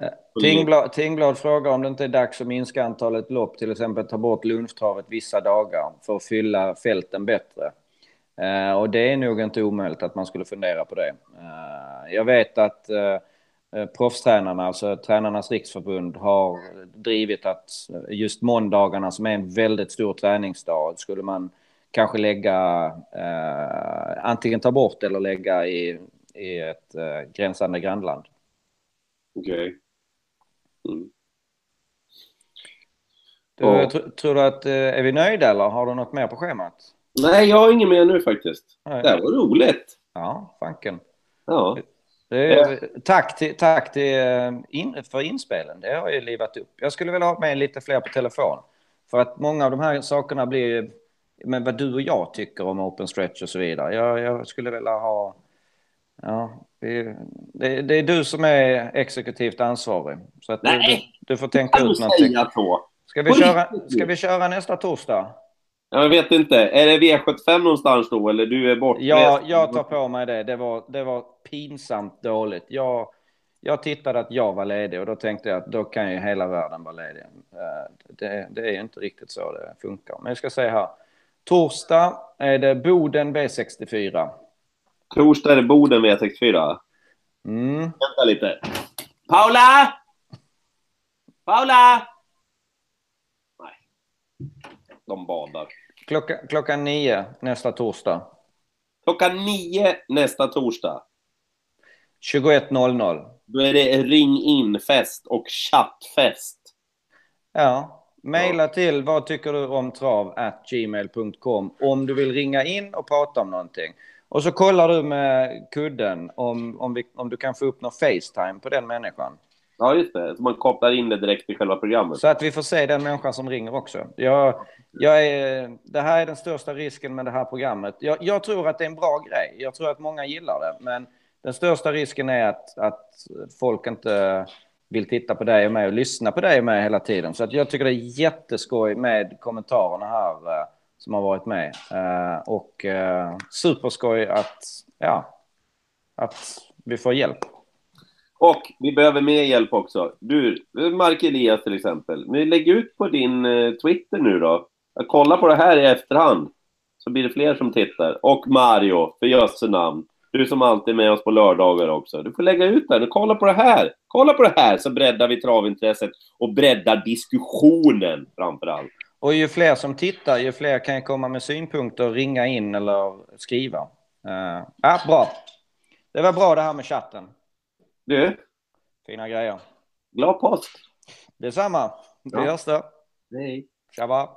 Eh, Tingblad, Tingblad frågar om det inte är dags att minska antalet lopp, till exempel ta bort lunchtravet vissa dagar för att fylla fälten bättre. Eh, och det är nog inte omöjligt att man skulle fundera på det. Eh, jag vet att eh, eh proffstränarna, alltså Tränarnas riksförbund, har drivit att just måndagarna som är en väldigt stor träningsdag skulle man kanske lägga, eh, antingen ta bort eller lägga i, i ett eh, gränsande grannland. Okej. Mm. Du, Ja. tr- tror du att, eh, är vi nöjda eller har du något mer på schemat? Nej, jag har inget mer nu faktiskt. Nej. Det här var roligt. Ja, fanken. Ja. Är, tack till, tack till, eh, in, för inspelen. Det har ju livat upp. Jag skulle vilja ha med lite fler på telefon. För att många av de här sakerna blir med vad du och jag tycker om open stretch och så vidare. Jag, jag skulle vilja ha... Ja, vi, det, det är du som är exekutivt ansvarig. Så att du, du, Nej. du får tänka ut någonting. Ska vi, köra, ska vi köra nästa torsdag? Jag vet inte. Är det V75 någonstans då, eller du är bortrest? Ja, jag tar på mig det. Det var, det var pinsamt dåligt. Jag, jag tittade att jag var ledig och då tänkte jag att då kan ju hela världen vara ledig. Eh, Det, det är ju inte riktigt så det funkar. Men jag ska säga här. Torsdag är det Boden V64. Torsdag är det Boden V64. Mm. Vänta lite. Paula! Paula! Nej. De badar. Klocka, klockan nio nästa torsdag. Klockan nio nästa torsdag. 21.00. Då är det ring in-fest och chattfest. Ja, mejla till vad tycker du om trav at gmail.com om du vill ringa in och prata om någonting. Och så kollar du med kudden om, om, vi, om du kan få upp någon Facetime på den människan. Ja, just det. Så man kopplar in det direkt i själva programmet. Så att vi får se den människan som ringer också. Jag, jag är, det här är den största risken med det här programmet. Jag, jag tror att det är en bra grej. Jag tror att många gillar det. Men den största risken är att, att folk inte vill titta på dig och mig och lyssna på dig och mig hela tiden. Så att jag tycker det är jätteskoj med kommentarerna här eh, som har varit med. Eh, och eh, superskoj att, ja, att vi får hjälp. Och vi behöver mer hjälp också. Du, Mark Elias till exempel. Men lägg ut på din eh, Twitter nu då. Kolla på det här i efterhand. Så blir det fler som tittar. Och Mario, för jösse namn. Du som alltid är med oss på lördagar också. Du får lägga ut den kolla på det här. Kolla på det här så breddar vi travintresset och breddar diskussionen framför allt. Och ju fler som tittar, ju fler kan komma med synpunkter, ringa in eller skriva. Uh, ja, bra. Det var bra det här med chatten. Du, Fina grejer. glad påsk! Detsamma. Vi Ja. hörs då. Hej! Tjaba.